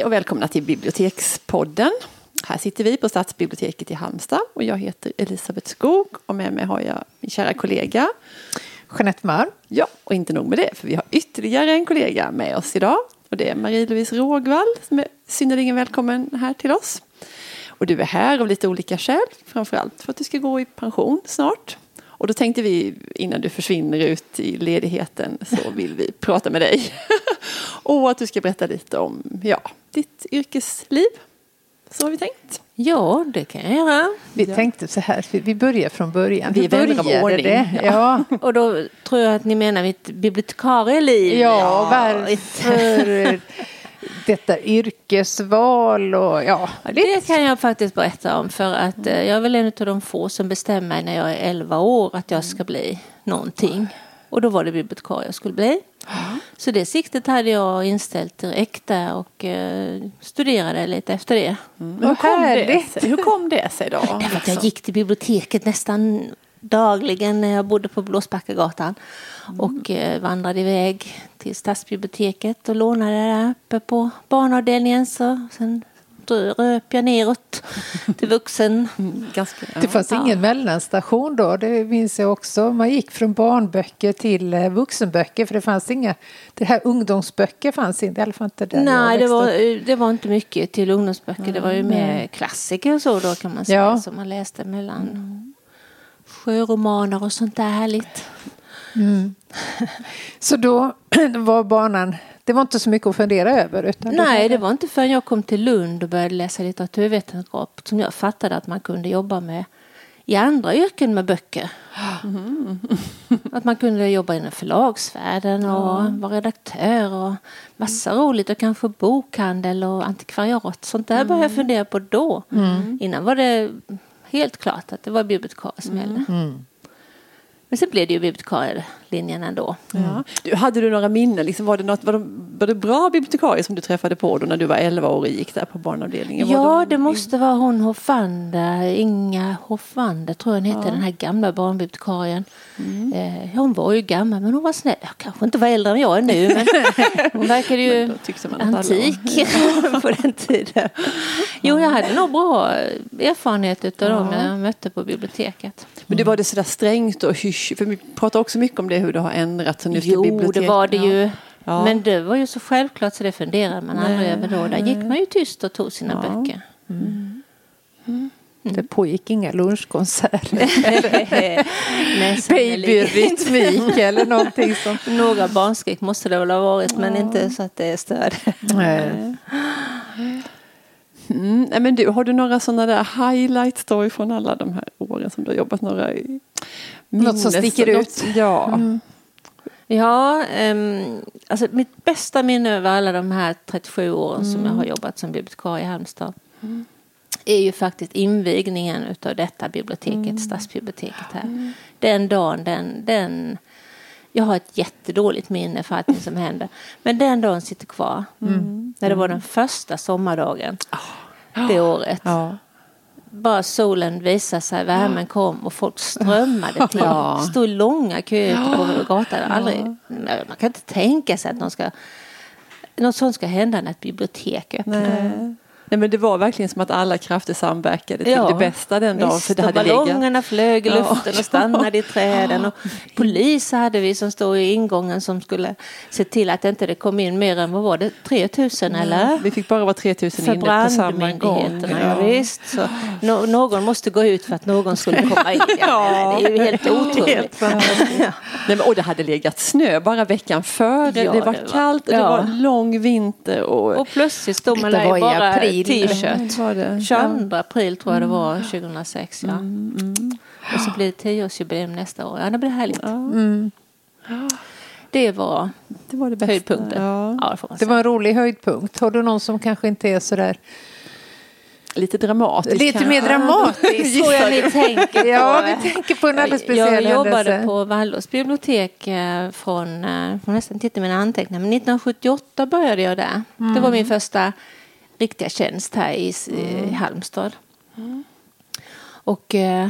Hej och välkomna till Bibliotekspodden. Här sitter vi på Stadsbiblioteket i Halmstad och jag heter Elisabeth Skog och med mig har jag min kära kollega Jeanette Mör. Ja, och inte nog med det, för vi har ytterligare en kollega med oss idag. Och det är Marie-Louise Rågvall som är synnerligen välkommen här till oss. Och du är här av lite olika skäl, framförallt för att du ska gå i pension snart. Och då tänkte vi innan du försvinner ut i ledigheten så vill vi prata med dig. och att du ska berätta lite om ja, ditt yrkesliv. Så har vi tänkt. Ja, det kan jag göra. Vi ja. tänkte så här, vi börjar från början. Vi av ordning. Det? Ja. och då tror jag att ni menar mitt bibliotekarieliv. Ja, varför detta yrkesval och ja. Det kan jag faktiskt berätta om för att eh, jag är väl en av de få som bestämmer när jag är 11 år att jag ska bli någonting. Och då var det bibliotekarie jag skulle bli. Så det siktet hade jag inställt direkt där och eh, studerade lite efter det. Mm. Hur, kom det sig? Hur kom det sig då? Därför att jag gick till biblioteket nästan dagligen när jag bodde på Blåsbackagatan. Och eh, vandrade iväg till stadsbiblioteket och lånade där uppe på barnavdelningen. Så sen röp jag neråt till vuxen. Mm, ganska, ja. Det fanns ingen ja. mellanstation då, det minns jag också. Man gick från barnböcker till eh, vuxenböcker för det fanns inga, det här ungdomsböcker fanns inte, i alla fall inte där Nej, det var, det var inte mycket till ungdomsböcker, mm. det var ju mer klassiker och så då kan man säga, ja. som man läste mellan mm. sjöromaner och sånt där härligt. Mm. Så då var banan det var inte så mycket att fundera över? Utan Nej, det var inte förrän jag kom till Lund och började läsa litteraturvetenskap som jag fattade att man kunde jobba med i andra yrken med böcker. Mm. Att man kunde jobba inom förlagsvärlden och mm. vara redaktör och massa mm. roligt och kanske bokhandel och antikvariat. Sånt där började jag fundera på då. Mm. Innan var det helt klart att det var bibliotekarie som gällde. Men sen blev det ju budkar bibliotekarielinjen ändå. Mm. Ja. Du, hade du några minnen? Liksom, var, det något, var, det, var det bra bibliotekarier som du träffade på då när du var 11 år och gick där på barnavdelningen? Ja, det måste vara hon Hoffander, Inga Hoffander tror jag hon hette, ja. den här gamla barnbibliotekarien. Mm. Eh, hon var ju gammal men hon var snäll. Jag kanske inte var äldre än jag är nu men hon verkade ju antik på den tiden. Jo, jag hade nog bra erfarenhet av ja. dem jag mötte på biblioteket. Men det var det sådär strängt och hysch? För vi pratar också mycket om det hur det har ändrats. Nu jo, bibliotek. det var det ju. Ja. Men det var ju så självklart så det funderade man aldrig över då. Där gick man ju tyst och tog sina ja. böcker. Mm. Mm. Det pågick inga lunchkonserter. Babyrytmik eller någonting sånt. Några barnskrik måste det väl ha varit men inte så att det är. Mm. Men du, har du några sådana där highlights då från alla de här åren som du har jobbat? Några Något som sticker ut? Ja. Mm. Ja, um, alltså mitt bästa minne över alla de här 37 åren mm. som jag har jobbat som bibliotekarie i Halmstad mm. är ju faktiskt invigningen av detta biblioteket, mm. stadsbiblioteket här. Mm. Den dagen, den, den jag har ett jättedåligt minne för allting som hände. Men den dagen sitter kvar. Mm. När det var den första sommardagen oh. det året. Ja. Bara solen visade sig, värmen kom och folk strömmade till. Ja. stod långa köer på gatan. Aldrig, man kan inte tänka sig att någon ska, något sånt ska hända när ett bibliotek öppnar. Nej, men det var verkligen som att alla krafter samverkade till ja, det bästa den dagen. För det hade ballongerna legat... flög i luften och stannade i träden. Och polis hade vi som stod i ingången som skulle se till att inte det kom in mer än, vad var det, 3000 mm. eller? Vi fick bara vara 3000 inne på samma gång. Ja. Ja, visst. Så, no någon måste gå ut för att någon skulle komma in. Ja, det är ju helt otroligt. Nej, men, och det hade legat snö bara veckan före. det var det var, kallt och det var lång vinter. Och, och plötsligt stod man där i bara april t-shirt. 22 april tror jag det var 2006. Ja. Mm, mm. Och så blir det tioårsjubileum nästa år. Ja, det blir härligt. Mm. Det var, det var det bästa. höjdpunkten. Ja. Ja, det, det var en rolig höjdpunkt. Har du någon som kanske inte är så där Lite dramatisk. Lite mer dramatisk. tror jag ni tänker på. Ja, vi tänker på en alldeles speciell Jag jobbade händelse. på Waldorfs bibliotek eh, från, jag får nästan titta mina anteckningar, men 1978 började jag där. Mm. Det var min första riktiga tjänst här i, mm. Halmstad. Mm. Och eh,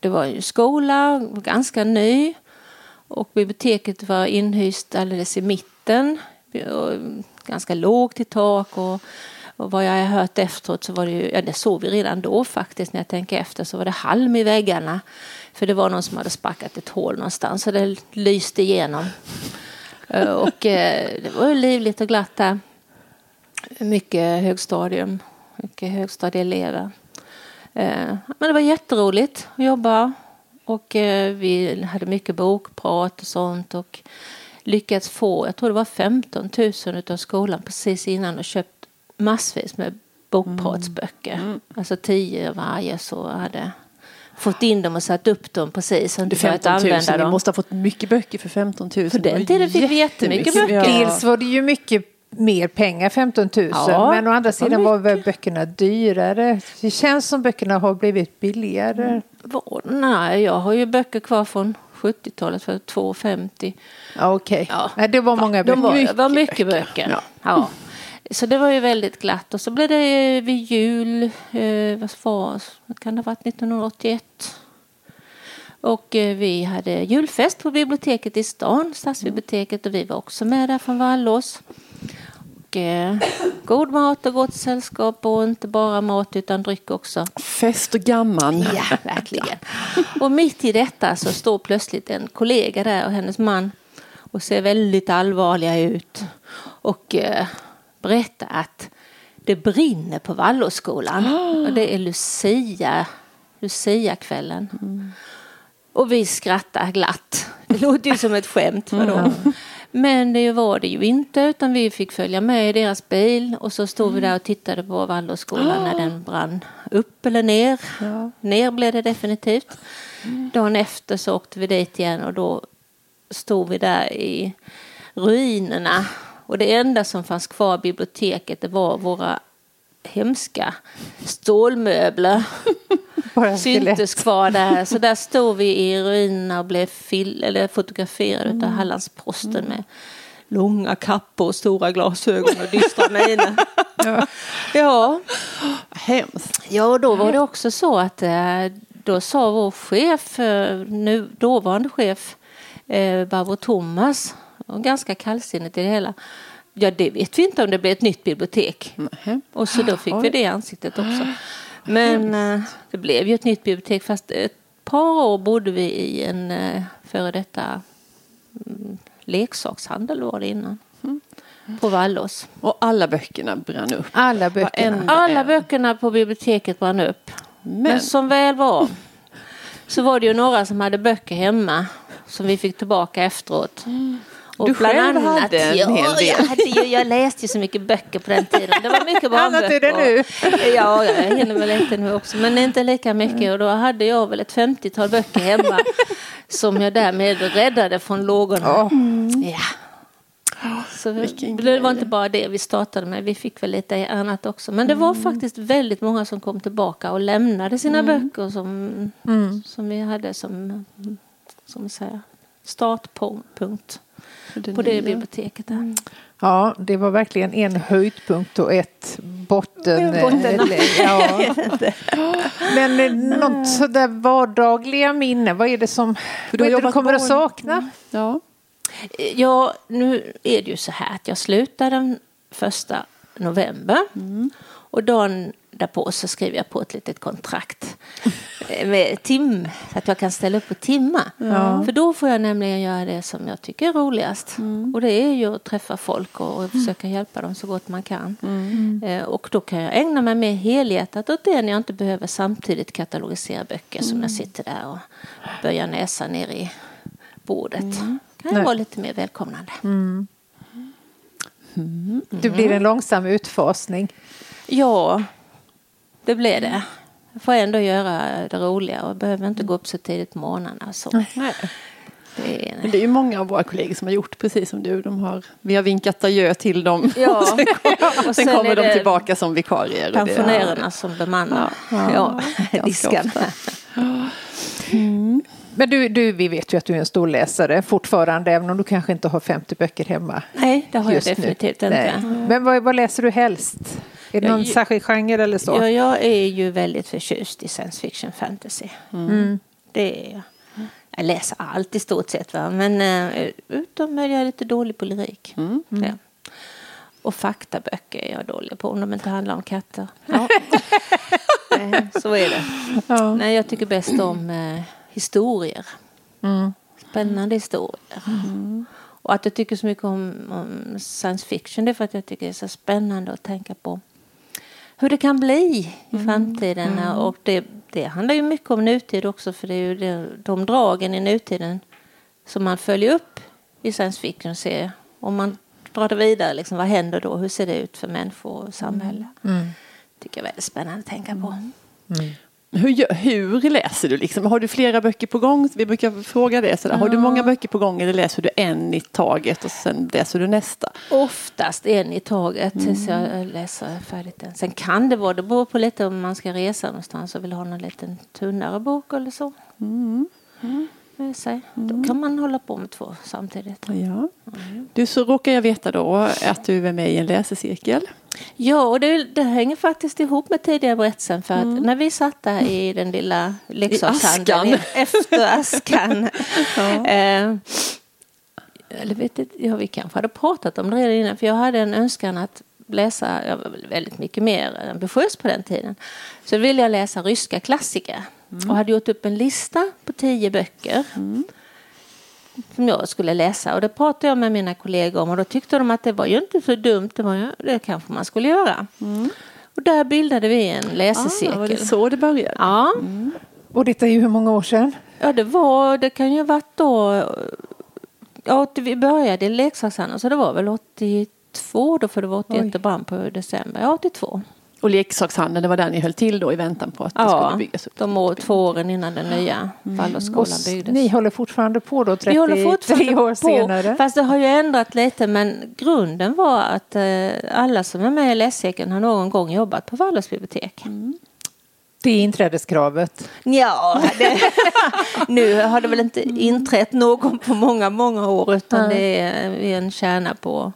det var ju skola, ganska ny. Och biblioteket var inhyst alldeles i mitten. ganska lågt i tak. Och, och vad jag har hört efteråt så var det ju, ja det såg vi redan då faktiskt när jag tänker efter, så var det halm i väggarna. För det var någon som hade sparkat ett hål någonstans så det lyste igenom. Eh, och eh, det var ju livligt och glatt där. Mycket högstadium, mycket högstadieelever. Eh, men det var jätteroligt att jobba och vi hade mycket bokprat och sånt och lyckats få, jag tror det var 15 000 av skolan precis innan och köpt massvis med bokpratsböcker. Mm. Mm. Alltså tio varje så hade fått in dem och satt upp dem precis. Och 15 000, använda dem. Vi måste ha fått mycket böcker för 15 000. På den tiden fick vi jättemycket böcker. Ja. Dels var det ju mycket mer pengar, 15 000. Ja, men å andra sidan var väl böckerna dyrare. Det känns som böckerna har blivit billigare. Mm. Nej, jag har ju böcker kvar från 70-talet för 2,50. Okej, okay. ja. det var många böcker. Det var, var mycket böcker. Ja. ja. Så det var ju väldigt glatt. Och så blev det vid jul, eh, vad var kan det ha varit 1981? Och eh, vi hade julfest på biblioteket i stan, stadsbiblioteket, och vi var också med där från Vallås. Och, eh, god mat och gott sällskap och inte bara mat utan dryck också. Fest och gammal. Ja, verkligen. Och mitt i detta så står plötsligt en kollega där och hennes man och ser väldigt allvarliga ut. Och eh, berätta att det brinner på Waldorfskolan. Oh. Och det är Lucia, Lucia-kvällen. Mm. Och vi skrattar glatt. Det låter ju som ett skämt för dem. Mm. Men det var det ju inte utan vi fick följa med i deras bil och så stod mm. vi där och tittade på Waldorfskolan oh. när den brann upp eller ner. Ja. Ner blev det definitivt. Mm. Dagen efter så åkte vi dit igen och då stod vi där i ruinerna och det enda som fanns kvar i biblioteket det var våra hemska stålmöbler. syntes kvar där. Så där stod vi i ruinerna och blev fil eller fotograferade mm. av Hallandsposten mm. med långa kappor och stora glasögon och dystra miner. ja. ja. Hemskt. Ja, och då var det också så att eh, då sa vår chef, eh, nu dåvarande chef, eh, Barbro Thomas, och ganska kallsinnigt i det hela. Ja, det vet vi inte om det blir ett nytt bibliotek. Mm. Och så då fick Oj. vi det i ansiktet också. Men äh, det blev ju ett nytt bibliotek fast ett par år bodde vi i en äh, före detta mm, leksakshandel var det innan. Mm. På Vallås. Och alla böckerna brann upp. Alla böckerna. Alla böckerna på biblioteket brann upp. Men. Men som väl var så var det ju några som hade böcker hemma som vi fick tillbaka efteråt. Mm. Och du själv annat, hade en ja, hel del. Jag, hade ju, jag läste ju så mycket böcker på den tiden. Det var mycket barnböcker. Annat nu. Ja, jag hinner väl lite nu också. Men inte lika mycket. Och då hade jag väl ett 50-tal böcker hemma. som jag därmed räddade från lågorna. Mm. Ja. Så det var inte bara det vi startade med, vi fick väl lite annat också. Men det var mm. faktiskt väldigt många som kom tillbaka och lämnade sina mm. böcker som, mm. som vi hade som, som säger, startpunkt på det biblioteket. Där. Mm. Ja, det var verkligen en höjdpunkt och ett botten... botten. ja. Men eh, något sådär vardagliga minne, vad är det som vad är det du kommer att sakna? Ja. ja, nu är det ju så här att jag slutar den första november. Mm. Och dagen därpå så skriver jag på ett litet kontrakt med tim, så att jag kan ställa upp och timma. Ja. För då får jag nämligen göra det som jag tycker är roligast. Mm. Och det är ju att träffa folk och, och försöka hjälpa dem så gott man kan. Mm. Eh, och då kan jag ägna mig mer helhjärtat åt det när jag inte behöver samtidigt katalogisera böcker som jag mm. sitter där och böjer näsan ner i bordet. Mm. kan jag vara lite mer välkomnande. Mm. Det blir en långsam utfasning. Ja, det blir det. Jag får ändå göra det roliga och behöver inte gå upp så tidigt på morgnarna. Så. Nej. Det är, Men det är ju många av våra kollegor som har gjort precis som du. De har, vi har vinkat adjö till dem. Ja. och sen, kom, och sen, sen kommer de tillbaka som vikarier. Pensionärerna ja. som bemannar ja, ja. ja diskarna. Mm. Men du, du, vi vet ju att du är en stor läsare fortfarande, även om du kanske inte har 50 böcker hemma. Nej, det har jag definitivt nu. inte. Nej. Men vad, vad läser du helst? Är det någon jag, särskild genre eller så? Ja, jag är ju väldigt förtjust i science fiction fantasy. Mm. mm. Det är jag. Jag läser allt i stort sett, va? men uh, utom är jag lite dålig på lyrik. Mm. Ja. Och faktaböcker är jag dålig på om de inte handlar om katter. Ja. så är det. Ja. Nej, jag tycker bäst om eh, historier. Mm. Spännande historier. Mm. Och att jag tycker så mycket om, om, science fiction det är för att jag tycker det är så spännande att tänka på hur det kan bli i mm. framtiden. Mm. Och det, det handlar ju mycket om nutid också för det är ju det, de dragen i nutiden som man följer upp i science fiction och ser. Om man drar det vidare, liksom, vad händer då? Hur ser det ut för människor och samhälle? Mm. mm. tycker jag är väldigt spännande att tänka på. Mm. Hur, hur läser du? Liksom? Har du flera böcker på gång? Vi brukar fråga det. Sådär. Har du många böcker på gång eller läser du en i taget och sen läser du nästa? Oftast en i taget mm. tills jag läser färdigt den. Sen kan det vara, det beror på lite om man ska resa någonstans och vill ha någon liten tunnare bok eller så. Mm. Mm med sig. Mm. Då kan man hålla på med två samtidigt. Ja. Mm. Du, så råkar jag veta då att du är med i en läsecirkel. Ja, och det, det hänger faktiskt ihop med tidigare berättelsen. För att mm. när vi satt där i den lilla leksakshandeln efter askan. ja. eh, eller vet inte, ja, vi kanske hade pratat om det redan innan. För jag hade en önskan att läsa, jag var väldigt mycket mer ambitiös på den tiden. Så ville jag läsa ryska klassiker. Mm. Och hade gjort upp en lista på tio böcker. Mm. Som jag skulle läsa. Och det pratade jag med mina kollegor om. Och då tyckte de att det var ju inte så dumt. Det, var ju, det kanske man skulle göra. Mm. Och där bildade vi en läsecirkel. Ah, var det så det började? Ja. Mm. Och detta är ju hur många år sedan? Ja, det var, det kan ju ha varit då, ja, vi började i leksakshandeln så det var väl 82 då för det var 81 och brann på december, ja 82. Och leksakshandeln, det var där ni höll till då i väntan på att ja, det skulle byggas upp? de år, två åren innan den nya mm. Waldorfskolan byggdes. Ni håller fortfarande på då 33 år senare? Fast det har ju ändrat lite men grunden var att eh, alla som är med i läscirkeln har någon gång jobbat på Waldorfsbibliotek. Mm. Det är inträdeskravet? Ja, det, nu har det väl inte inträtt någon på många, många år utan mm. det är en kärna på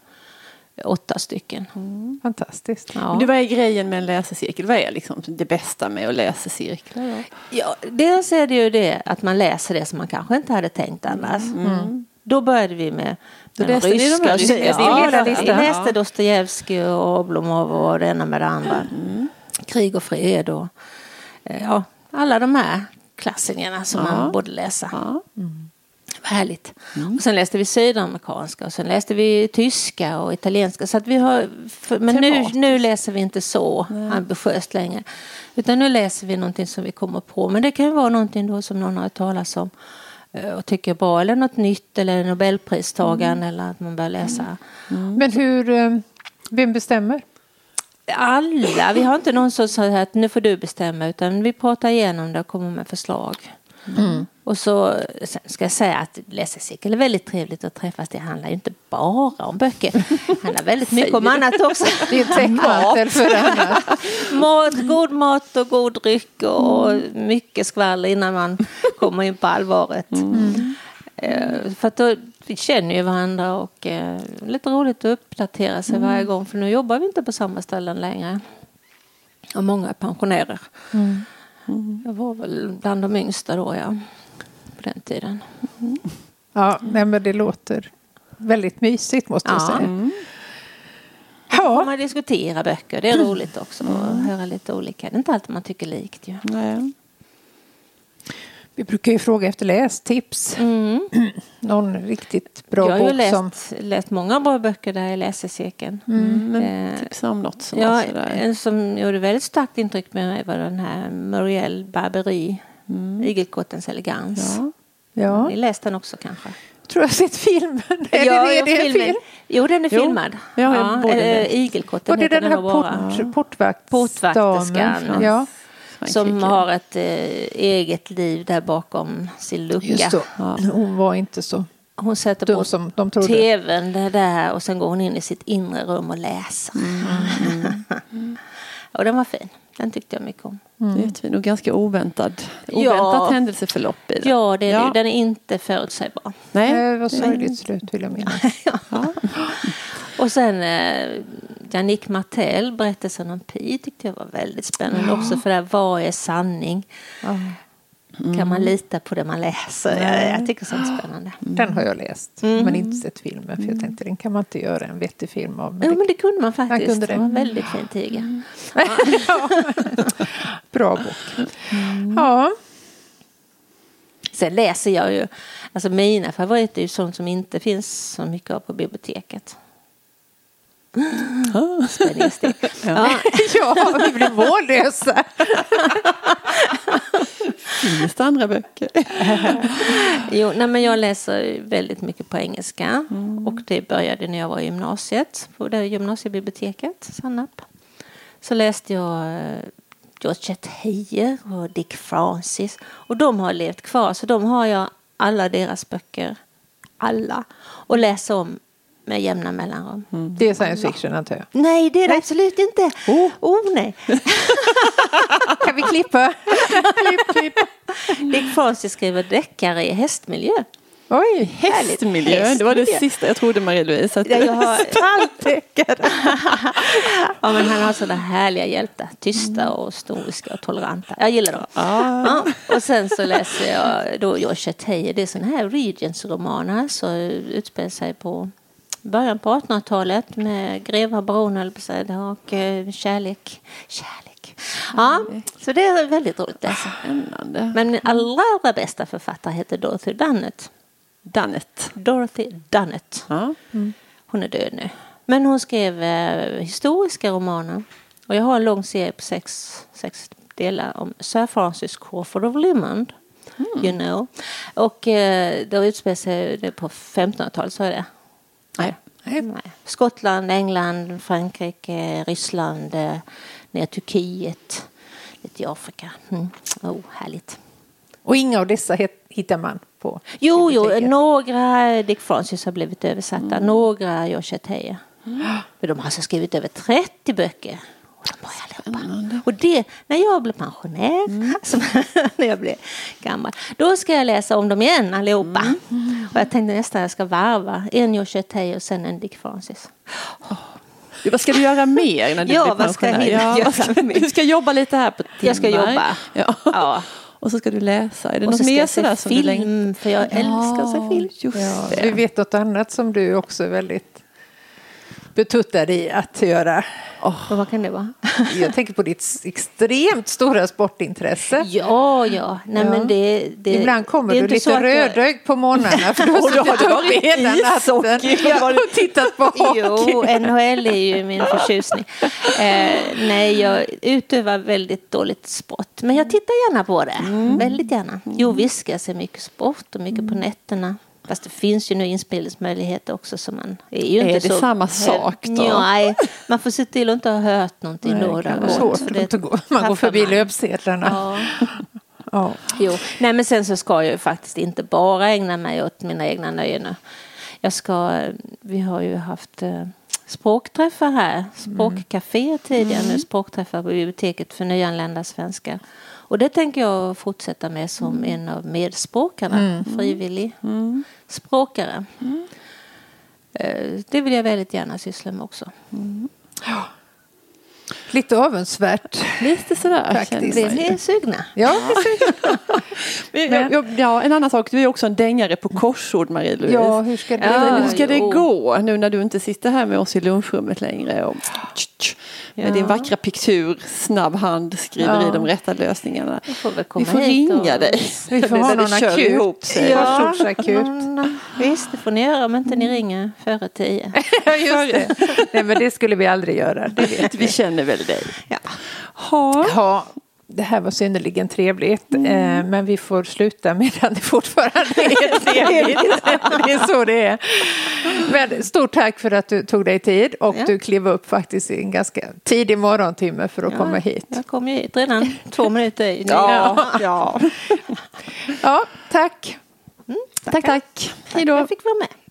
åtta stycken. Mm. Fantastiskt. Ja. Du, vad är grejen med en läsecirkel? Vad är liksom det bästa med att läsa cirklar? Ja, dels är det ju det att man läser det som man kanske inte hade tänkt annars. Mm. mm. Då började vi med, med läste ryska. Ni de ja, ja, vi läste Dostojevskij och Oblomov och det ena med det andra. Mm. Krig och fred och eh, ja, alla de här klassikerna som man borde läsa. Mm härligt. Mm. Och sen läste vi sydamerikanska och sen läste vi tyska och italienska. Så att vi har, för, men nu, nu läser vi inte så Nej. ambitiöst längre. Utan nu läser vi någonting som vi kommer på. Men det kan ju vara någonting då som någon har hört talas om eh, och tycker är bra. Eller något nytt eller Nobelpristagaren mm. eller att man börjar läsa. Mm. Men hur, eh, vem bestämmer? Alla. Vi har inte någon som säger att nu får du bestämma utan vi pratar igenom det och kommer med förslag. Mm. Och så ska jag säga att läsecirkel är väldigt trevligt att träffas. Det handlar ju inte bara om böcker. Det handlar väldigt mycket om annat också. Det är täckmantel för det annat. mat, god mat och god dryck och mm. mycket skvaller innan man kommer in på allvaret. Mm. Uh, för att då, vi känner ju varandra och uh, lite roligt att uppdatera sig mm. varje gång för nu jobbar vi inte på samma ställen längre. Och många är pensionärer. Mm. Mm. Jag var väl bland de yngsta då, ja. På den tiden. Mm. Ja, nej, men det låter väldigt mysigt måste jag säga. Mm. Ja. får man diskutera böcker. Det är roligt också att mm. höra lite olika. Det är inte alltid man tycker likt ju. Nej. Vi brukar ju fråga efter lästips. Mm. Någon riktigt bra bok som... Jag har ju läst, som... läst många bra böcker där i läsecirkeln. Mm, men eh, tipsa om något som ja, En som gjorde väldigt starkt intryck med mig var den här Muriel Barbery, mm. Igelkottens elegans. Ja. Ja. Ni läst den också kanske? Jag tror jag har sett filmen. Ja, är det, det film? Jo, den är jo. filmad. Ja, ja, äh, Igelkotten Var det den här port, portvakt portvakterskan? Ja. Som har ett eh, eget liv där bakom sin lucka. Just. Ja. Hon var inte så hon sätter på som de tvn där och sen går hon in i sitt inre rum och läser. Mm. Mm. och den var fin. Den tyckte jag mycket om. Mm. Jättefin och ganska oväntad. Oväntat ja. händelseförlopp i den. Ja, det är ja. den är inte förutsägbar. Nej, det var sorgligt slut vill jag minnas. ja. Och sen eh, Jannik Martell, berättelsen om Pi, tyckte jag var väldigt spännande ja. också. För det här, vad är sanning? Ja. Mm. Kan man lita på det man läser? Jag, jag tycker sånt är spännande. Den har jag läst, mm. men inte sett filmen. För jag tänkte den kan man inte göra en vettig film av. Men jo, men det kunde man faktiskt. Kunde det. det var en väldigt fin tiger. Mm. Ja. Bra bok. Mm. Ja. Sen läser jag ju, alltså mina favoriter är ju sånt som inte finns så mycket av på biblioteket. Spänningsstig. Ja. ja, vi blir mållösa. Finns det andra böcker? jo, nej, men jag läser väldigt mycket på engelska. Mm. Och det började när jag var i gymnasiet, på det gymnasiebiblioteket, Sannap. Så läste jag eh, George Heyer och Dick Francis. Och de har levt kvar, så de har jag alla deras böcker. Alla. Och läser om med jämna mellanrum. Mm. Det är science fiction antar jag? Nej, det är det absolut inte. Oh, oh nej. kan vi klippa? klipp, klipp. Dick Francis skriver deckare i hästmiljö. Oj, hästmiljö. hästmiljö. Det var det sista jag trodde Marie-Louise. Att... Jag har ja, men han har sådana härliga hjältar. Tysta och stoiska och toleranta. Jag gillar dem. Ah. Ja, och sen så läser jag då George Tejer. Det är sådana här Regents-romaner. Så utspelar sig på början på 1800-talet med grevar, baroner och eh, kärlek. Kärlek. Ja, så det är väldigt roligt att läsa. Men min allra, allra bästa författare heter Dorothy Dunnett. Dunnett. Dorothy Dunnett. Ja. Mm. Hon är död nu. Men hon skrev eh, historiska romaner. Och jag har en lång serie på sex, sex delar om Sir Francis Crawford of Limond. Mm. You know. Och eh, det utspelar sig på 1500-talet, så är det. Nej. Nej. Skottland, England, Frankrike, Ryssland, eh, ner Turkiet, lite i Afrika. Mm. Oh, härligt. Och inga av dessa hittar man på Jo, jo några Dick Francis har blivit översatta, mm. några Joshua Teje. Mm. Men de har alltså skrivit över 30 böcker. Och det, när jag blir pensionär, mm. alltså, när jag blir gammal, då ska jag läsa om dem igen allihopa. Mm. Och jag tänkte nästan jag ska varva en Joshua Tay och sen en Dick Francis. Oh. Vad ska du göra mer när du ja, blir pensionär? Ja, vad ska du ska jobba lite här på timmar. Jag ska jobba. Ja. ja. Och så ska du läsa. Är det och något mer sådär som film, du längtar? för jag älskar att se film. Just ja. Vi vet något annat som du också är väldigt betuttad i att göra. Oh. Och vad kan det vara? Jag tänker på ditt extremt stora sportintresse. Ja, ja. Nej, ja. Men det, det, Ibland kommer du lite rödögd jag... på morgnarna för du har suttit upp hela natten och tittat på hockey. Jo, NHL är ju min förtjusning. Eh, nej, jag utövar väldigt dåligt sport. Men jag tittar gärna på det. Mm. Väldigt gärna. Jo, visst ska jag se mycket sport och mycket på nätterna. Fast det finns ju nu inspelningsmöjligheter också så man är ju är inte det samma sak då? Nej, man får se till att inte ha hört någonting Nej, då. Det svårt, för det gå. man går förbi löpsedlarna. Ja. ja. Jo. Nej men sen så ska jag ju faktiskt inte bara ägna mig åt mina egna nöjen. Jag ska, vi har ju haft eh, språkträffar här, språkcafé tidigare, mm. nu språkträffar på biblioteket för nyanlända svenskar. Och det tänker jag fortsätta med som mm. en av medspråkarna, mm. frivillig mm. språkare. Mm. Eh, det vill jag väldigt gärna syssla med också. Mm. Lite avundsvärt. Lite sådär. Faktiskt. Blir ni sugna? Ja, Men, ja, en annan sak, du är också en dängare på korsord Marie-Louise. Ja, hur ska det, ja, hur ska det gå nu när du inte sitter här med oss i lunchrummet längre? Och, med din vackra piktur, snabb hand, skriver ja. i de rätta lösningarna. Får vi får ringa och... dig. Vi får ha någon akut. Ihop sig. Ja, någon, visst, det får ni göra om inte ni ringer före tio. Just det. Nej, men det skulle vi aldrig göra. Det vet vi. vi känner väl dig. Ja. Ha. ha det här var synnerligen trevligt. Mm. Eh, men vi får sluta medan det fortfarande är trevligt. det är så det är. Men stort tack för att du tog dig tid och ja. du klev upp faktiskt i en ganska tidig morgontimme för att ja, komma hit. Jag kom ju hit redan två minuter i. Ja, ja. ja tack. Mm, tack, tack. Hej då. Jag fick vara med.